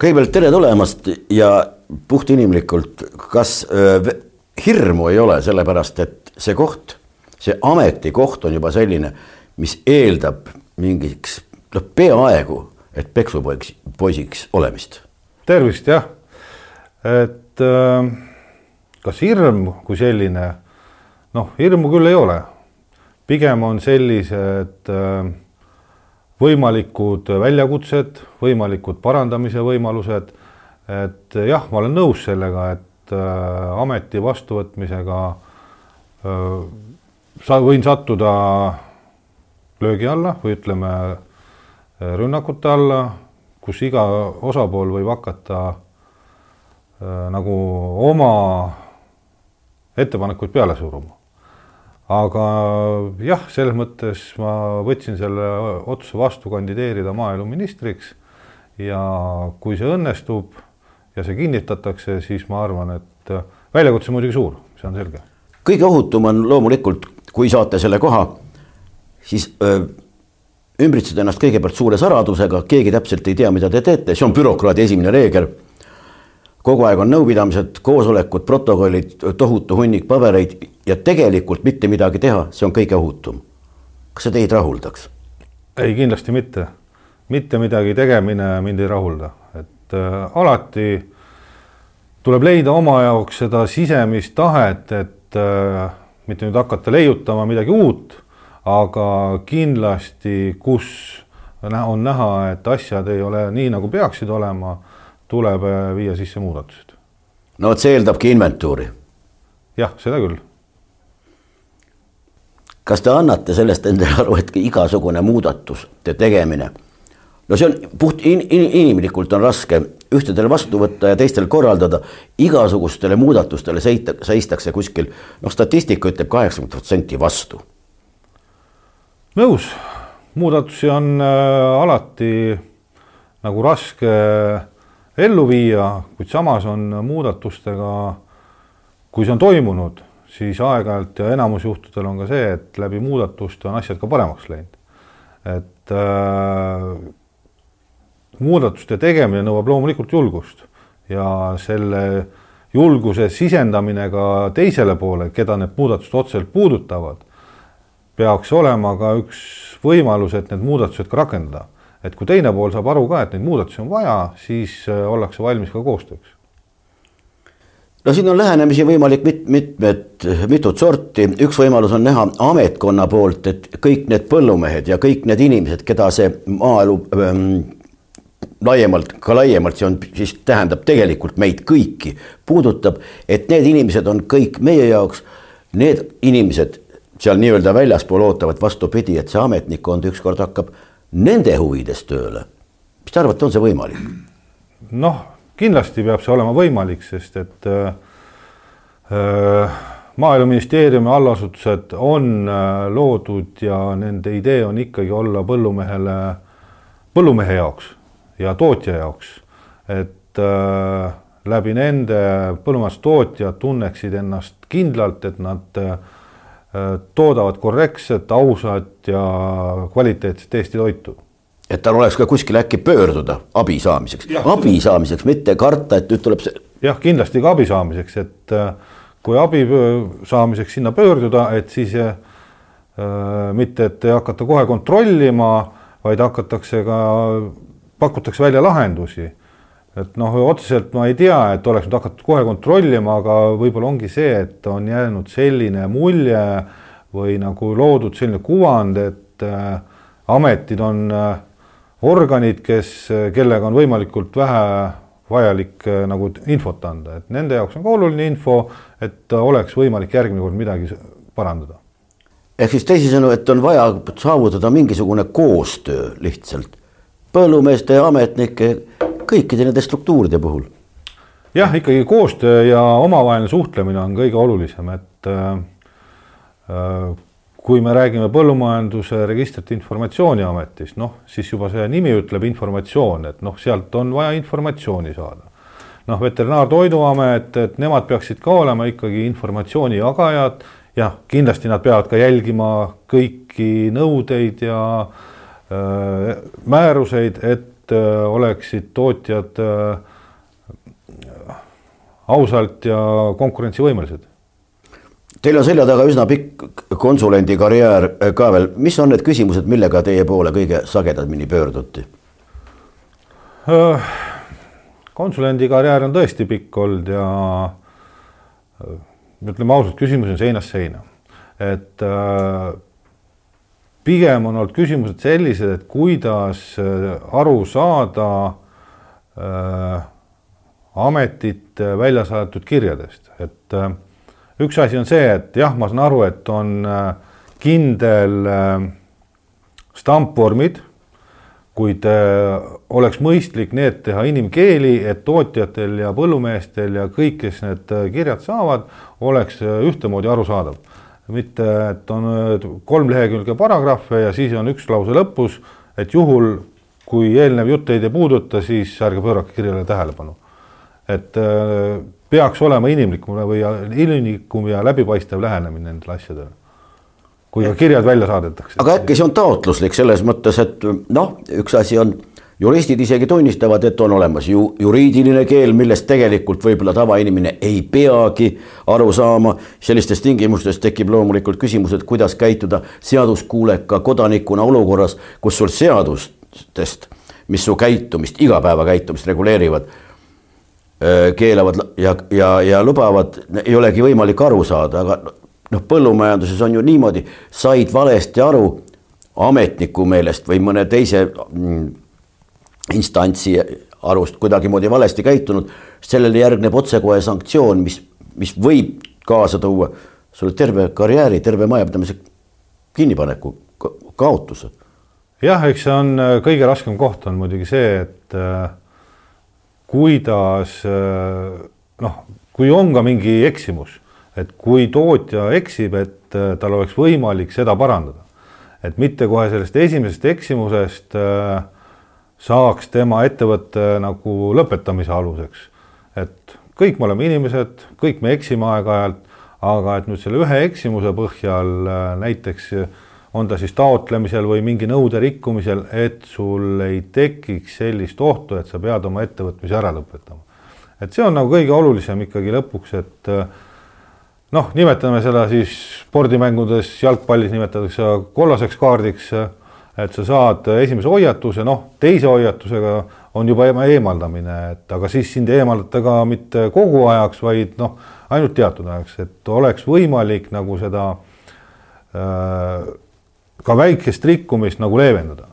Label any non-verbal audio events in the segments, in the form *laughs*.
kõigepealt tere tulemast ja puhtinimlikult, kas öö, hirmu ei ole, sellepärast et see koht, see ametikoht on juba selline, mis eeldab mingiks noh, peaaegu, et peksupoiks, poisiks olemist. tervist, jah. et äh, kas hirm kui selline, noh, hirmu küll ei ole. pigem on sellised äh, võimalikud väljakutsed, võimalikud parandamise võimalused. et jah, ma olen nõus sellega, et äh, ameti vastuvõtmisega äh, sa võin sattuda löögi alla või ütleme äh, rünnakute alla, kus iga osapool võib hakata nagu oma ettepanekuid peale suruma aga jah, selles mõttes ma võtsin selle otsuse vastu kandideerida maaeluministriks ja kui see õnnestub ja see kinnitatakse, siis ma arvan, et väljakutse muidugi suur, see on selge. kõige ohutum on loomulikult, kui saate selle koha, siis öö, ümbritsed ennast kõigepealt suure saladusega, keegi täpselt ei tea, mida te teete, see on bürokraadi esimene reegel kogu aeg on nõupidamised, koosolekud, protokollid, tohutu hunnik pabereid ja tegelikult mitte midagi teha, see on kõige ohutum. kas see teid rahuldaks? ei, kindlasti mitte. mitte midagi tegemine mind ei rahulda, et äh, alati tuleb leida oma jaoks seda sisemist tahet, et äh, mitte nüüd hakata leiutama midagi uut, aga kindlasti, kus on näha, et asjad ei ole nii, nagu peaksid olema tuleb äh, viia sisse muudatused. no vot, see eeldabki inventuuri. jah, seda küll. kas te annate sellest endale aru, et igasugune muudatuste tegemine, no see on puht in, in, inimlikult on raske ühtedel vastu võtta ja teistel korraldada, igasugustele muudatustele seita, seistakse kuskil, noh, statistika ütleb kaheksakümmend protsenti vastu. nõus, muudatusi on äh, alati nagu raske ellu viia, kuid samas on muudatustega, kui see on toimunud, siis aeg-ajalt ja enamus juhtudel on ka see, et läbi muudatuste on asjad ka paremaks läinud. et äh, muudatuste tegemine nõuab loomulikult julgust ja selle julguse sisendamine ka teisele poole, keda need muudatused otseselt puudutavad, peaks olema ka üks võimalus, et need muudatused ka rakendada et kui teine pool saab aru ka, et neid muudatusi on vaja, siis äh, ollakse valmis ka koostööks. no siin on lähenemisi võimalik mit-, mitmed, mitut sorti, üks võimalus on näha ametkonna poolt, et kõik need põllumehed ja kõik need inimesed, keda see maaelu ähm, laiemalt, ka laiemalt, see on, siis tähendab tegelikult meid kõiki, puudutab, et need inimesed on kõik meie jaoks, need inimesed seal nii-öelda väljaspool ootavad vastupidi, et see ametnikkond ükskord hakkab nende huvides tööle. mis te arvate, on see võimalik? noh, kindlasti peab see olema võimalik, sest et äh, äh maaeluministeeriumi allasutused on äh, loodud ja nende idee on ikkagi olla põllumehele, põllumehe jaoks ja tootja jaoks, et äh, läbi nende põllumajandustootjad tunneksid ennast kindlalt, et nad äh, toodavad korrektset, ausat ja kvaliteetset Eesti toitu. et tal oleks ka kuskil äkki pöörduda abi saamiseks, abi saamiseks, mitte karta, et nüüd tuleb see. jah, kindlasti ka abi saamiseks, et äh, kui abi saamiseks sinna pöörduda, et siis äh, mitte, et ei hakata kohe kontrollima, vaid hakatakse ka, pakutakse välja lahendusi et noh, otseselt ma ei tea, et oleks nüüd hakatud kohe kontrollima, aga võib-olla ongi see, et on jäänud selline mulje või nagu loodud selline kuvand, et äh, ametid on äh, organid, kes, kellega on võimalikult vähe vajalik äh, nagu infot anda, et nende jaoks on ka oluline info, et oleks võimalik järgmine kord midagi parandada. ehk siis teisisõnu, et on vaja saavutada mingisugune koostöö lihtsalt põllumeeste ja ametnike kõikide nende struktuuride puhul? jah, ikkagi koostöö ja omavaheline suhtlemine on kõige olulisem, et äh, äh kui me räägime Põllumajanduse Registrite Informatsiooniametist, noh, siis juba see nimi ütleb informatsioon, et noh, sealt on vaja informatsiooni saada. noh, Veterinaar- Toiduamet, et nemad peaksid ka olema ikkagi informatsiooni jagajad, jah, kindlasti nad peavad ka jälgima kõiki nõudeid ja äh, määruseid, et et oleksid tootjad ausalt ja konkurentsivõimelised Teil on selja taga üsna pikk konsulendi karjäär ka veel, mis on need küsimused, millega teie poole kõige sagedamini pöörduti? konsulendi karjäär on tõesti pikk olnud ja ütleme ausalt, küsimus on seinast seina. et pigem on olnud küsimused sellised, et kuidas aru saada äh, ametite välja saadetud kirjadest, et äh, üks asi on see, et jah, ma saan aru, et on äh, kindel äh, stampvormid, kuid äh, oleks mõistlik need teha inimkeeli, et tootjatel ja põllumeestel ja kõik, kes need kirjad saavad, oleks ühtemoodi arusaadav. Mitte, et on kolm lehekülge paragrahve ja siis on üks lause lõpus, et juhul, kui eelnev jutt teid ei puuduta, siis ärge pöörake kirjale tähelepanu. et peaks olema inimlikum või inimlikum ja läbipaistev lähenemine nendele asjadele. kui ka kirjad välja saadetakse. aga äkki see on taotluslik selles mõttes, et noh, üks asi on, juristid isegi tunnistavad, et on olemas ju juriidiline keel, millest tegelikult võib-olla tavainimene ei peagi aru saama. sellistes tingimustes tekib loomulikult küsimus, et kuidas käituda seaduskuuleka kodanikuna olukorras, kus sul seadustest, mis su käitumist, igapäevakäitumist reguleerivad Äh, keelavad ja, ja, ja lubavad, ei olegi võimalik aru saada, aga noh, põllumajanduses on ju niimoodi, said valesti aru ametniku meelest või mõne teise mm, instantsi arust kuidagimoodi valesti käitunud, sellele järgneb otsekohe sanktsioon, mis, mis võib kaasa tuua sulle terve karjääri, terve majapidamise kinnipaneku, kaotuse. jah, eks see on äh, kõige raskem koht on muidugi see, et äh, kuidas noh, kui on ka mingi eksimus, et kui tootja eksib, et äh, tal oleks võimalik seda parandada. et mitte kohe sellest esimesest eksimusest äh, saaks tema ettevõtte nagu lõpetamise aluseks. et kõik me oleme inimesed, kõik me eksime aeg-ajalt, aga et nüüd selle ühe eksimuse põhjal äh, näiteks on ta siis taotlemisel või mingi nõude rikkumisel, et sul ei tekiks sellist ohtu, et sa pead oma ettevõtmise ära lõpetama. et see on nagu kõige olulisem ikkagi lõpuks, et noh, nimetame seda siis spordimängudes, jalgpallis nimetatakse kollaseks kaardiks, et sa saad esimese hoiatuse, noh, teise hoiatusega on juba eemaldamine, et aga siis sind ei eemaldata ka mitte kogu ajaks, vaid noh, ainult teatud ajaks, et oleks võimalik nagu seda äh, ka väikest rikkumist nagu leevendada.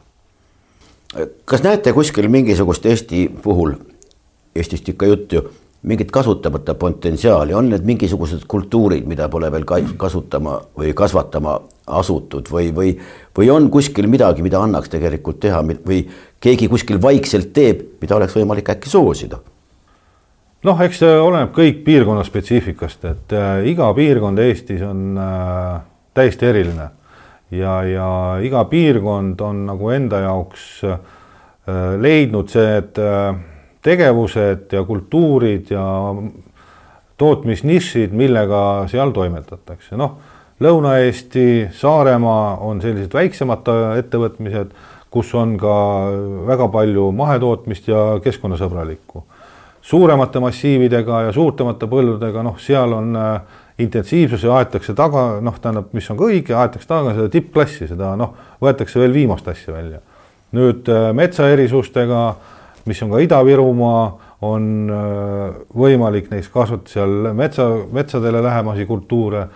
kas näete kuskil mingisugust Eesti puhul, Eestist ikka juttu ju, mingit kasutamata potentsiaali, on need mingisugused kultuurid, mida pole veel kasutama või kasvatama asutud või, või, või on kuskil midagi, mida annaks tegelikult teha või keegi kuskil vaikselt teeb, mida oleks võimalik äkki soosida? noh, eks see oleneb kõik piirkonna spetsiifikast, et äh, iga piirkond Eestis on äh, täiesti eriline ja, ja iga piirkond on nagu enda jaoks äh, leidnud need äh, tegevused ja kultuurid ja tootmisnišid, millega seal toimetatakse, noh, Lõuna-Eesti, Saaremaa on sellised väiksemad ettevõtmised, kus on ka väga palju mahetootmist ja keskkonnasõbralikku. suuremate massiividega ja suurtemate põldudega, noh, seal on äh, intensiivsuse aetakse taga, noh, tähendab, mis on ka õige, aetakse taga seda tippklassi, seda noh, võetakse veel viimast asja välja. nüüd äh, metsaerisustega, mis on ka Ida-Virumaa, on äh, võimalik neist kasvatada seal metsa, metsadele lähemasi kultuure,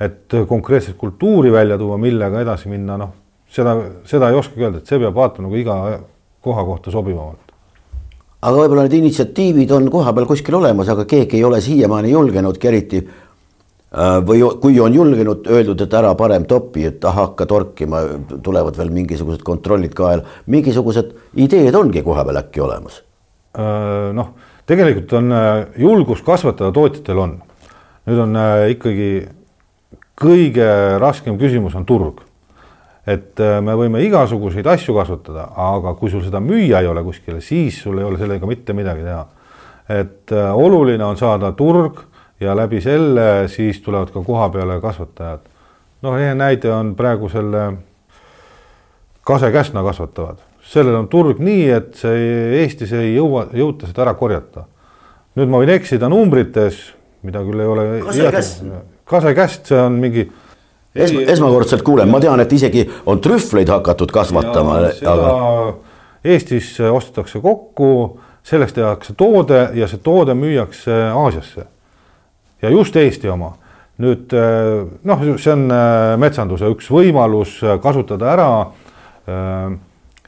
et konkreetset kultuuri välja tuua, millega edasi minna, noh, seda, seda ei oskagi öelda, et see peab vaatama nagu iga koha kohta sobivamalt. Aga võib-olla need initsiatiivid on kohapeal kuskil olemas, aga keegi ei ole siiamaani julgenudki eriti või kui on julgenud öeldud, et ära parem topi, et ah hakka torkima, tulevad veel mingisugused kontrollid kaela, mingisugused ideed ongi kohapeal äkki olemas? Äh, noh, tegelikult on äh, julgust kasvatada tootjatel on. nüüd on ikkagi kõige raskem küsimus on turg. et me võime igasuguseid asju kasutada, aga kui sul seda müüa ei ole kuskile, siis sul ei ole sellega mitte midagi teha. et oluline on saada turg ja läbi selle siis tulevad ka koha peale kasvatajad. noh, ehe näide on praegu selle kasekäsna kasvatavad, sellel on turg nii, et see Eestis ei jõua, jõuta seda ära korjata. nüüd ma võin eksida numbrites, mida küll ei ole. kasekäst. kasekäst, see on mingi. Es, esmakordselt kuulen, ma tean, et isegi on trühvleid hakatud kasvatama, aga. Eestis ostetakse kokku, sellest tehakse toode ja see toode müüakse Aasiasse. Ja just Eesti oma nüüd noh, see on metsanduse üks võimalus kasutada ära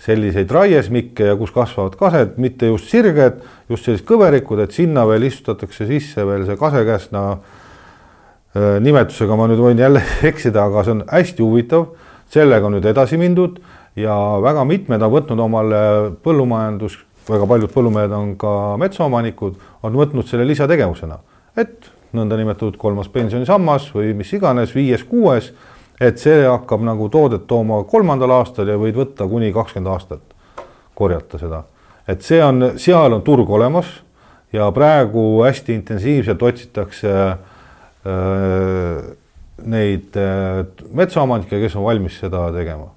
selliseid raiesmikke ja kus kasvavad kased, mitte just sirged, just sellised kõverikud, et sinna veel istutatakse sisse veel see kasekäsna nimetusega ma nüüd võin jälle *laughs* eksida, aga see on hästi huvitav. sellega on nüüd edasi mindud ja väga mitmed on võtnud omale põllumajandus, väga paljud põllumehed on ka metsaomanikud, on võtnud selle lisategevusena, et nõndanimetatud kolmas pensionisammas või mis iganes, viies, kuues et see hakkab nagu toodet tooma kolmandal aastal ja võid võtta kuni kakskümmend aastat korjata seda. et see on, seal on turg olemas ja praegu hästi intensiivselt otsitakse äh, neid äh, metsaomanikke, kes on valmis seda tegema.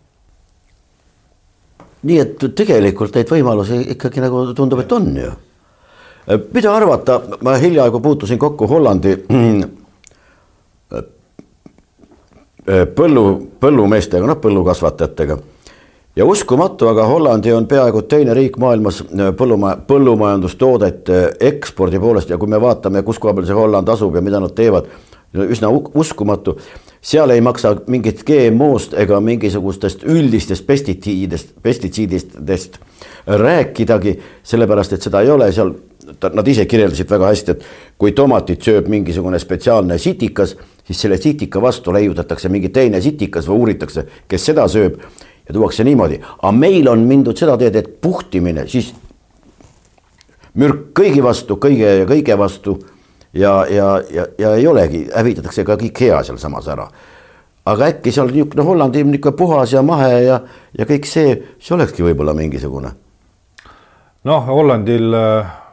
nii et tegelikult neid võimalusi ikkagi nagu tundub, et on ju. Mida arvata, ma hiljaaegu puutusin kokku Hollandi Äh, põllu, põllumeestega, noh, põllukasvatajatega. ja uskumatu, aga Hollandi on peaaegu teine riik maailmas äh, põllumaja, põllumajandustoodete ekspordi poolest ja kui me vaatame, kus koha peal see Holland asub ja mida nad teevad, üsna uskumatu. seal ei maksa mingit GMO-st ega mingisugustest üldistest pestitsiididest, pestitsiididest rääkidagi, sellepärast et seda ei ole seal nad ise kirjeldasid väga hästi, et kui tomatit sööb mingisugune spetsiaalne sitikas, siis selle sitika vastu leiutatakse mingi teine sitikas või uuritakse, kes seda sööb ja tuuakse niimoodi, aga meil on mindud seda teed, et puhtimine, siis mürk kõigi vastu, kõige ja kõige vastu ja, ja, ja, ja ei olegi, hävitatakse ka kõik hea sealsamas ära. aga äkki seal niisugune Hollandi niisugune puhas ja mahe ja, ja kõik see, see olekski võib-olla mingisugune. noh, Hollandil äh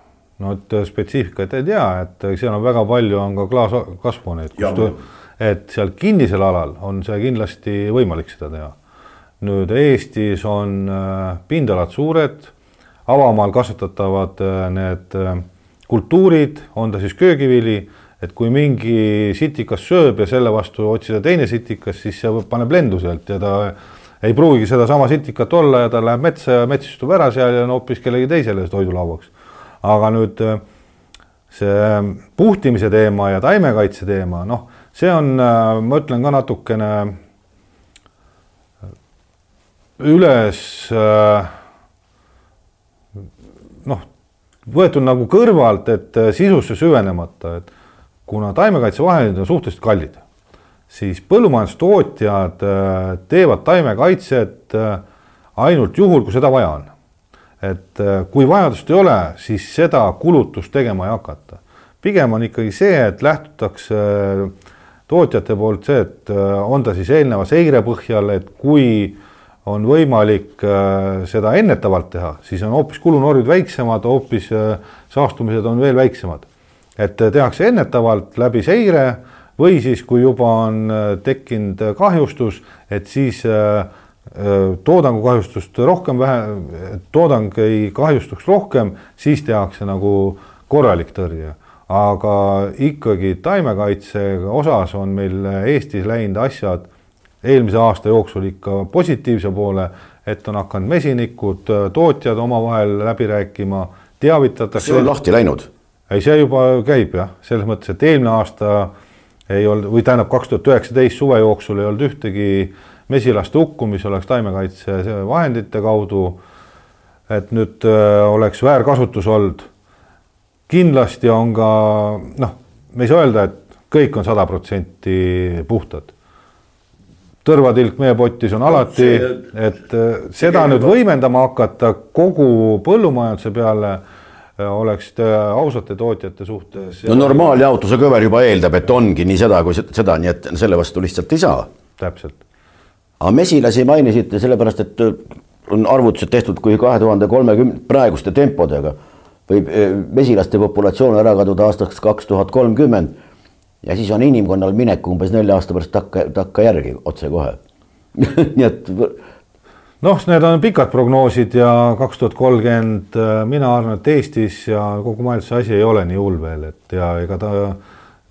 no et äh, spetsiifikat ei tea, et äh, seal on väga palju, on ka klaaskasvuhooneid, kus, et seal kinnisel alal on see kindlasti võimalik seda teha. nüüd Eestis on äh, pindalad suured, avamaal kasvatatavad need kultuurid, on ta siis köögivili, et kui mingi sitikas sööb ja selle vastu otsida teine sitikas, siis see paneb lendu sealt ja ta ei pruugigi sedasama sitikat olla ja ta läheb metsa ja mets istub ära seal ja on hoopis kellegi teisele toidulauaks aga nüüd äh, see puhtimise teema ja taimekaitse teema, noh, see on, äh, ma ütlen ka natukene äh, üles noh, võetud nagu kõrvalt, et sisusse süvenemata, et kuna taimekaitsevahendid on suhteliselt kallid, siis põllumajandustootjad teevad taimekaitset ainult juhul, kui seda vaja on et äh, kui vajadust ei ole, siis seda kulutust tegema ei hakata. pigem on ikkagi see, et lähtutakse äh, tootjate poolt see, et äh, on ta siis eelneva seire põhjal, et kui on võimalik seda ennetavalt teha, siis on hoopis kulunormid väiksemad, hoopis saastumised on veel väiksemad. et tehakse ennetavalt läbi seire või siis, kui juba on tekkinud kahjustus, et siis äh, toodangu kahjustust rohkem vähe, toodang ei kahjustuks rohkem, siis tehakse nagu korralik tõrje. aga ikkagi taimekaitse osas on meil Eestis läinud asjad eelmise aasta jooksul ikka positiivse poole, et on hakanud mesinikud, tootjad omavahel läbi rääkima, teavitatakse. see on lahti läinud? ei, see juba käib jah, selles mõttes, et eelmine aasta ei olnud või tähendab, kaks tuhat üheksateist suve jooksul ei olnud ühtegi äh, mesilaste hukkumisi oleks taimekaitsevahendite kaudu. et nüüd äh, oleks väärkasutus olnud. kindlasti on ka noh, me ei saa öelda, et kõik on sada protsenti puhtad. tõrvatilk meepotis on alati, et äh, seda nüüd võimendama hakata kogu põllumajanduse peale äh, oleks ausate tootjate suhtes. no normaaljaotuse kõver juba eeldab, et ongi nii seda kui seda, nii et selle vastu lihtsalt ei saa. täpselt aga mesilasi mainisite sellepärast, et äh, on arvutused tehtud, kui kahe tuhande kolmekümne praeguste tempodega võib äh, mesilaste populatsioon ära kaduda aastaks kaks tuhat kolmkümmend. ja siis on inimkonnal minek umbes nelja aasta pärast takka, takkajärgi otsekohe *laughs* nii et. noh, need on pikad prognoosid ja kaks tuhat kolmkümmend, mina arvan, et Eestis ja kogu maailmas see asi ei ole nii hull veel, et ja ega ta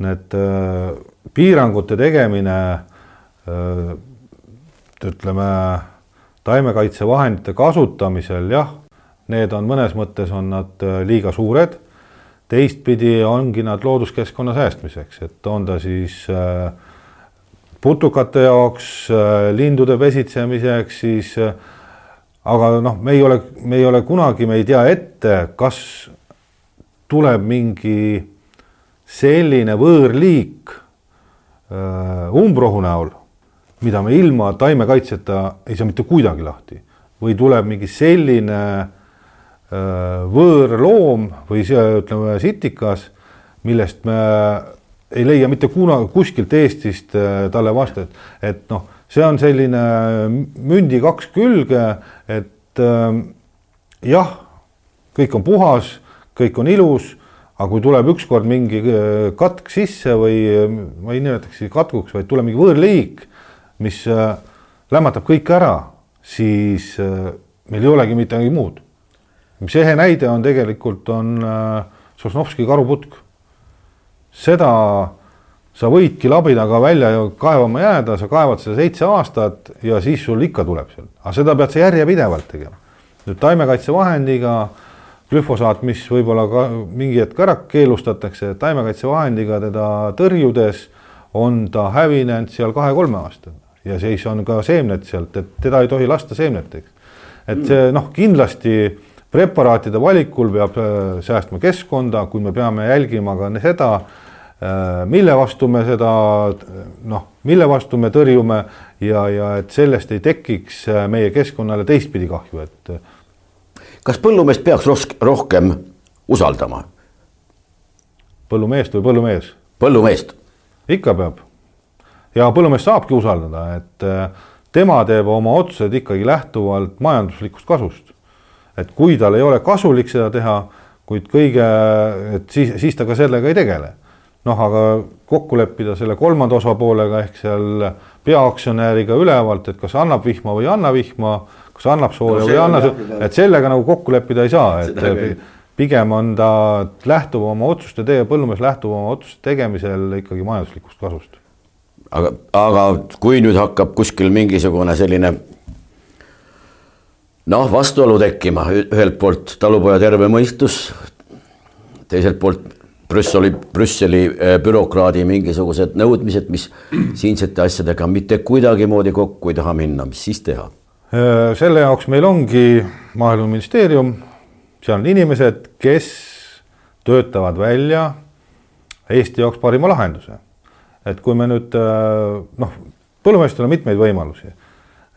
need äh, piirangute tegemine äh, ütleme, taimekaitsevahendite kasutamisel jah, need on mõnes mõttes on nad äh, liiga suured. teistpidi ongi nad looduskeskkonna säästmiseks, et on ta siis äh, putukate jaoks, äh, lindude pesitsemiseks, siis aga noh, me ei ole, me ei ole kunagi, me ei tea ette, kas tuleb mingi selline võõrliik umbrohu näol, mida me ilma taimekaitseta ei saa mitte kuidagi lahti. Või tuleb mingi selline Äh, võõrloom või see, ütleme, sitikas, millest me ei leia mitte kunagi kuskilt Eestist äh, talle vastu, et, noh, see on selline mündi kaks külge, et äh, jah, kõik on puhas, kõik on ilus, aga kui tuleb ükskord mingi katk sisse või ma ei nimetaks katkuks, vaid tuleb mingi võõrliik, mis äh, lämmatab kõik ära, siis äh, meil ei olegi midagi muud mis ehe näide on tegelikult, on äh, Sosnovski karuputk. seda sa võidki labinaga välja kaevama jääda, sa kaevad seda seitse aastat ja siis sul ikka tuleb seal, aga seda pead sa järjepidevalt tegema. nüüd taimekaitsevahendiga, glüfosaat, mis võib-olla ka mingi hetk ära keelustatakse, taimekaitsevahendiga teda tõrjudes on ta hävinenud seal kahe-kolme aastaga ja siis on ka seemned sealt, et teda ei tohi lasta seemneteks. et see noh, kindlasti preparaatide valikul peab äh, säästma keskkonda, kui me peame jälgima ka seda, äh, mille vastu me seda noh, mille vastu me tõrjume ja, ja et sellest ei tekiks äh, meie keskkonnale teistpidi kahju, et. kas põllumeest peaks rohkem usaldama? põllumeest või põllumees? põllumeest. ikka peab. Ja põllumeest saabki usaldada, et tema teeb oma otsused ikkagi lähtuvalt majanduslikust kasust et kui tal ei ole kasulik seda teha, kuid kõige, et siis, siis ta ka sellega ei tegele. noh, aga kokku leppida selle kolmanda osapoolega ehk seal peaaktsionäriga ülevalt, et kas annab vihma või ei anna vihma, kas annab sooja no, või ei anna, et sellega nagu kokku leppida ei saa, et pigem on ta lähtub oma otsuste tee, põllumees lähtub oma otsuste tegemisel ikkagi majanduslikust kasust. Aga, aga kui nüüd hakkab kuskil mingisugune selline noh, vastuolu tekkima, ühelt poolt talupoja terve mõistus, teiselt poolt Brüsseli, Brüsseli äh, bürokraadi mingisugused nõudmised, mis siinsete asjadega mitte kuidagimoodi kokku ei taha minna, mis siis teha? Äh, selle jaoks meil ongi Maaeluministeerium, seal on inimesed, kes töötavad välja Eesti jaoks parima lahenduse. Et kui me nüüd äh, noh, põllumeestel on mitmeid võimalusi,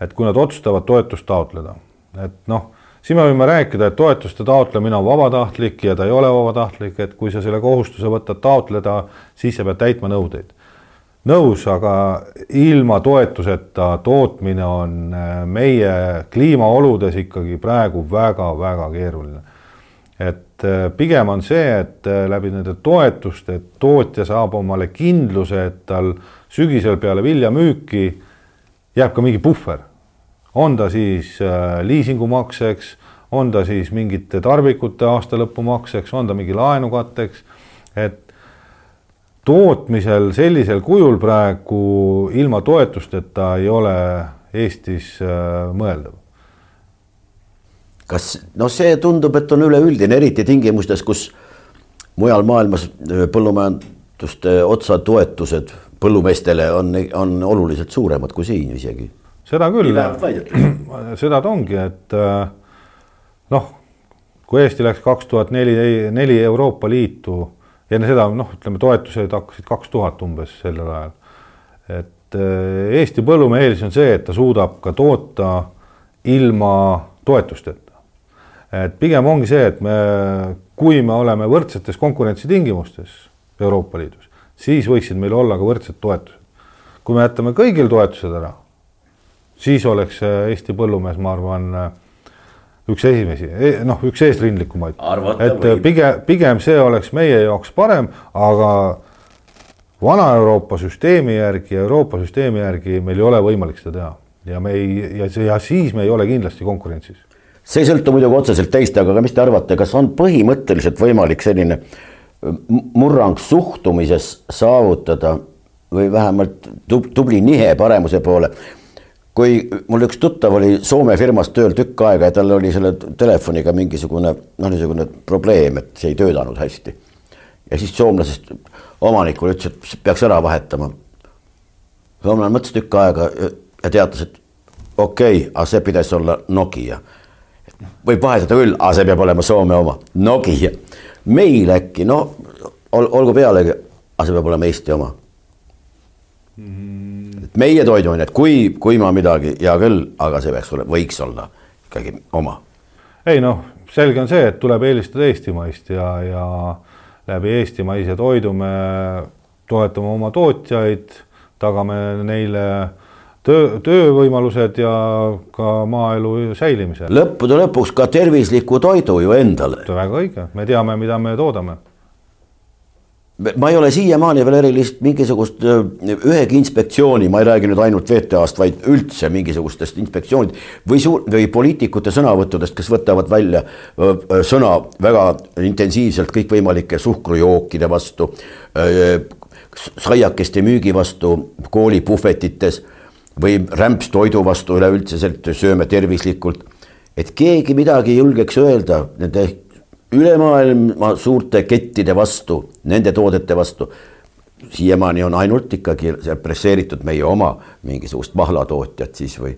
et kui nad otsustavad toetust taotleda et noh, siin me võime rääkida, et toetuste taotlemine on vabatahtlik ja ta ei ole vabatahtlik, et kui sa selle kohustuse võtad taotleda, siis sa pead täitma nõudeid. nõus, aga ilma toetuseta tootmine on äh, meie kliimaoludes ikkagi praegu väga-väga keeruline. Et äh, pigem on see, et äh, läbi nende toetuste tootja saab omale kindluse, et tal sügisel peale viljamüüki jääb ka mingi puhver on ta siis äh, liisingumakseks, on ta siis mingite tarbikute aastalõpumakseks, on ta mingi laenukatteks, et tootmisel sellisel kujul praegu ilma toetusteta ei ole Eestis mõeldav. Kas noh, see tundub, et on üleüldine, eriti tingimustes, kus mujal maailmas äh, põllumajanduste otsatoetused põllumeestele on, on oluliselt suuremad kui siin isegi seda küll, seda ta ongi, et äh, noh, kui Eesti läks kaks tuhat neli, neli Euroopa Liitu, enne seda noh, ütleme toetused hakkasid kaks tuhat umbes sellel ajal. et äh, Eesti põllumehe eelis on see, et ta suudab ka toota ilma toetusteta. Et pigem ongi see, et me, kui me oleme võrdsetes konkurentsitingimustes Euroopa Liidus, siis võiksid meil olla ka võrdsed toetused. kui me jätame kõigil toetused ära siis oleks äh, Eesti põllumees, ma arvan, äh, üks esimesi, e, noh, üks eesrindlikumaid. et äh, pigem, pigem see oleks meie jaoks parem, aga Vana-Euroopa süsteemi järgi, Euroopa süsteemi järgi meil ei ole võimalik seda teha. ja me ei, ja ja siis me ei ole kindlasti konkurentsis. See ei sõltu muidugi otseselt teist, aga mis te arvate, kas on põhimõtteliselt võimalik selline murrang suhtumises saavutada või vähemalt tubli nihe paremuse poole kui mul üks tuttav oli Soome firmas tööl tükk aega ja tal oli selle telefoniga mingisugune noh, niisugune probleem, et see ei töötanud hästi. ja siis soomlasest omanikule ütles, et peaks ära vahetama. soomlane mõtles tükk aega ja teatas, et okei okay,, aga see pidas olla Nokia. Võib vahetada küll, aga see peab olema Soome oma, Nokia. meil äkki, no ol, olgu pealegi, aga see peab olema Eesti oma mm. -hmm meie toiduained, kui, kui ma midagi, hea küll, aga see peaks olema, võiks olla ikkagi oma. ei noh, selge on see, et tuleb eelistada eestimaist ja, ja läbi eestimaise toidu me toetame oma tootjaid, tagame neile töö, töövõimalused ja ka maaelu säilimise. lõppude lõpuks ka tervisliku toidu ju endale. väga õige, me teame, mida me toodame ma ei ole siiamaani veel erilist mingisugust ühegi inspektsiooni, ma ei räägi nüüd ainult VTA-st, vaid üldse mingisugustest inspektsioonid või suur või poliitikute sõnavõttudest, kes võtavad välja sõna väga intensiivselt kõikvõimalike suhkrujookide vastu, saiakeste müügi vastu koolipuhvetites või rämpstoidu vastu üleüldiselt sööme tervislikult. et keegi midagi ei julgeks öelda nende üle maailma suurte kettide vastu, nende toodete vastu. siiamaani on ainult ikkagi represseeritud meie oma mingisugust mahlatootjat siis või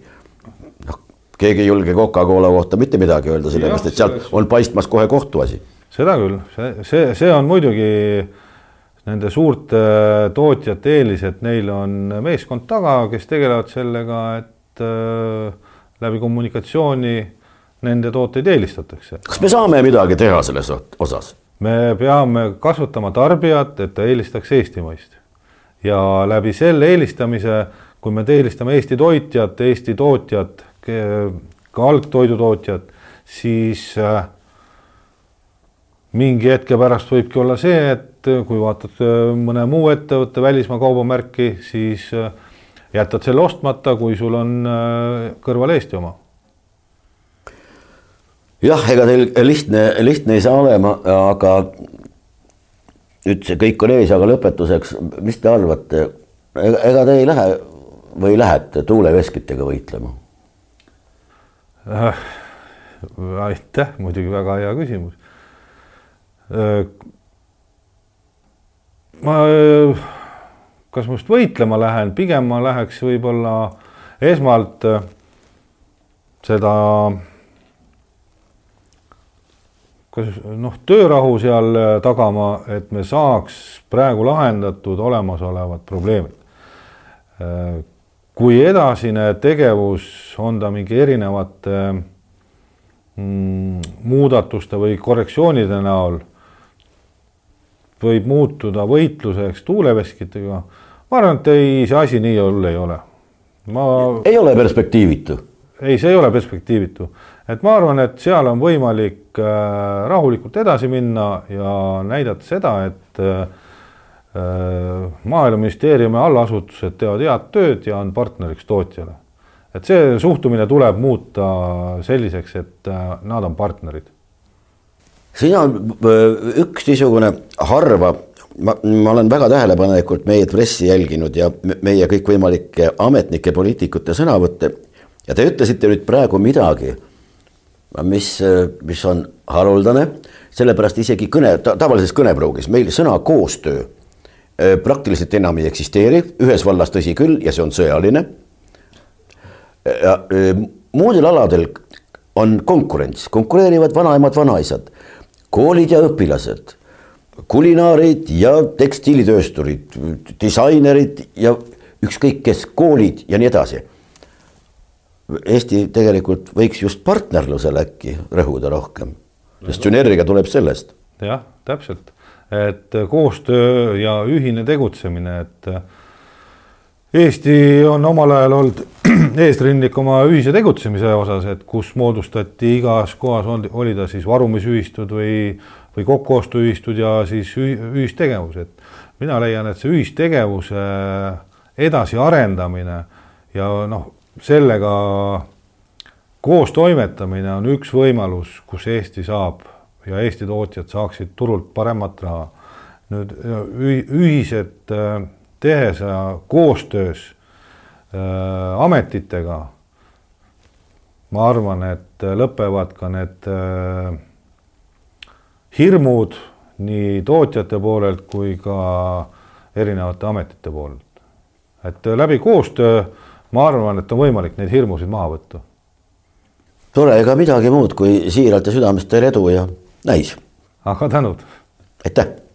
noh, keegi ei julge Coca-Cola kohta mitte midagi öelda, sellepärast et sealt on paistmas kohe kohtuasi. seda küll, see, see, see on muidugi nende suurte tootjate eelis, et neil on meeskond taga, kes tegelevad sellega, et äh, läbi kommunikatsiooni nende tooteid eelistatakse. kas me saame midagi teha selles osas? me peame kasvatama tarbijat, et ta eelistaks eestimaist ja läbi selle eelistamise, kui me eelistame Eesti toitjat, Eesti tootjat, ka algtoidutootjat, siis äh, mingi hetke pärast võibki olla see, et kui vaatad äh, mõne muu ettevõtte välismaa kaubamärki, siis äh, jätad selle ostmata, kui sul on kõrval Eesti oma jah, ega teil lihtne, lihtne ei saa olema, aga nüüd see kõik on ees, aga lõpetuseks, mis te arvate, ega te ei lähe või lähete tuuleveskitega võitlema äh,? aitäh, muidugi väga hea küsimus äh,. Ma, kas ma just võitlema lähen, pigem ma läheks võib-olla esmalt äh, seda kas noh, töörahu seal äh, tagama, et me saaks praegu lahendatud olemasolevad probleemid. Äh, kui edasine tegevus, on ta mingi erinevate mm, muudatuste või korrektsioonide näol, võib muutuda võitluseks tuuleveskitega, ma arvan, et ei, see asi nii hull ei ole. ma. ei ole perspektiivitu? ei, see ei ole perspektiivitu et ma arvan, et seal on võimalik äh, rahulikult edasi minna ja näidata seda, et äh, äh, maaeluministeeriumi allasutused teevad head tööd ja on partneriks tootjale. et see suhtumine tuleb muuta selliseks, et nad on partnerid. Siin on üks niisugune harva ma, ma olen väga tähelepanelikult meie pressi jälginud ja meie kõikvõimalike ametnike, poliitikute sõnavõtte. Ja te ütlesite nüüd praegu midagi mis, mis on haruldane, sellepärast isegi kõne, tavalises kõnepruugis meil sõna koostöö äh, praktiliselt enam ei eksisteeri, ühes vallas tõsi küll, ja see on sõjaline. ja äh, muudel aladel on konkurents, konkureerivad vanaemad, vanaisad, koolid ja õpilased, kulinaarid ja tekstiilitöösturid, disainerid ja ükskõik kes, koolid ja nii edasi Eesti tegelikult võiks just partnerlusele äkki rõhuda rohkem, sest sünergia tuleb sellest. jah, täpselt, et koostöö ja ühine tegutsemine, et Eesti on omal ajal olnud *clears throat* eesrindlik oma ühise tegutsemise osas, et kus moodustati igas kohas oli ta siis varumisühistud või, või kokkuostuühistud ja siis ühistegevus, et mina leian, et see ühistegevuse edasiarendamine ja noh sellega koos toimetamine on üks võimalus, kus Eesti saab ja Eesti tootjad saaksid turult paremat raha. nüüd ühised tehes ja koostöös äh, ametitega ma arvan, et lõpevad ka need äh, hirmud nii tootjate poolelt kui ka erinevate ametite poolelt. et läbi koostöö ma arvan, et on võimalik neid hirmusid maha võtta. tore, ega midagi muud kui siiralt ja südamest teile edu ja näis. aga tänud. aitäh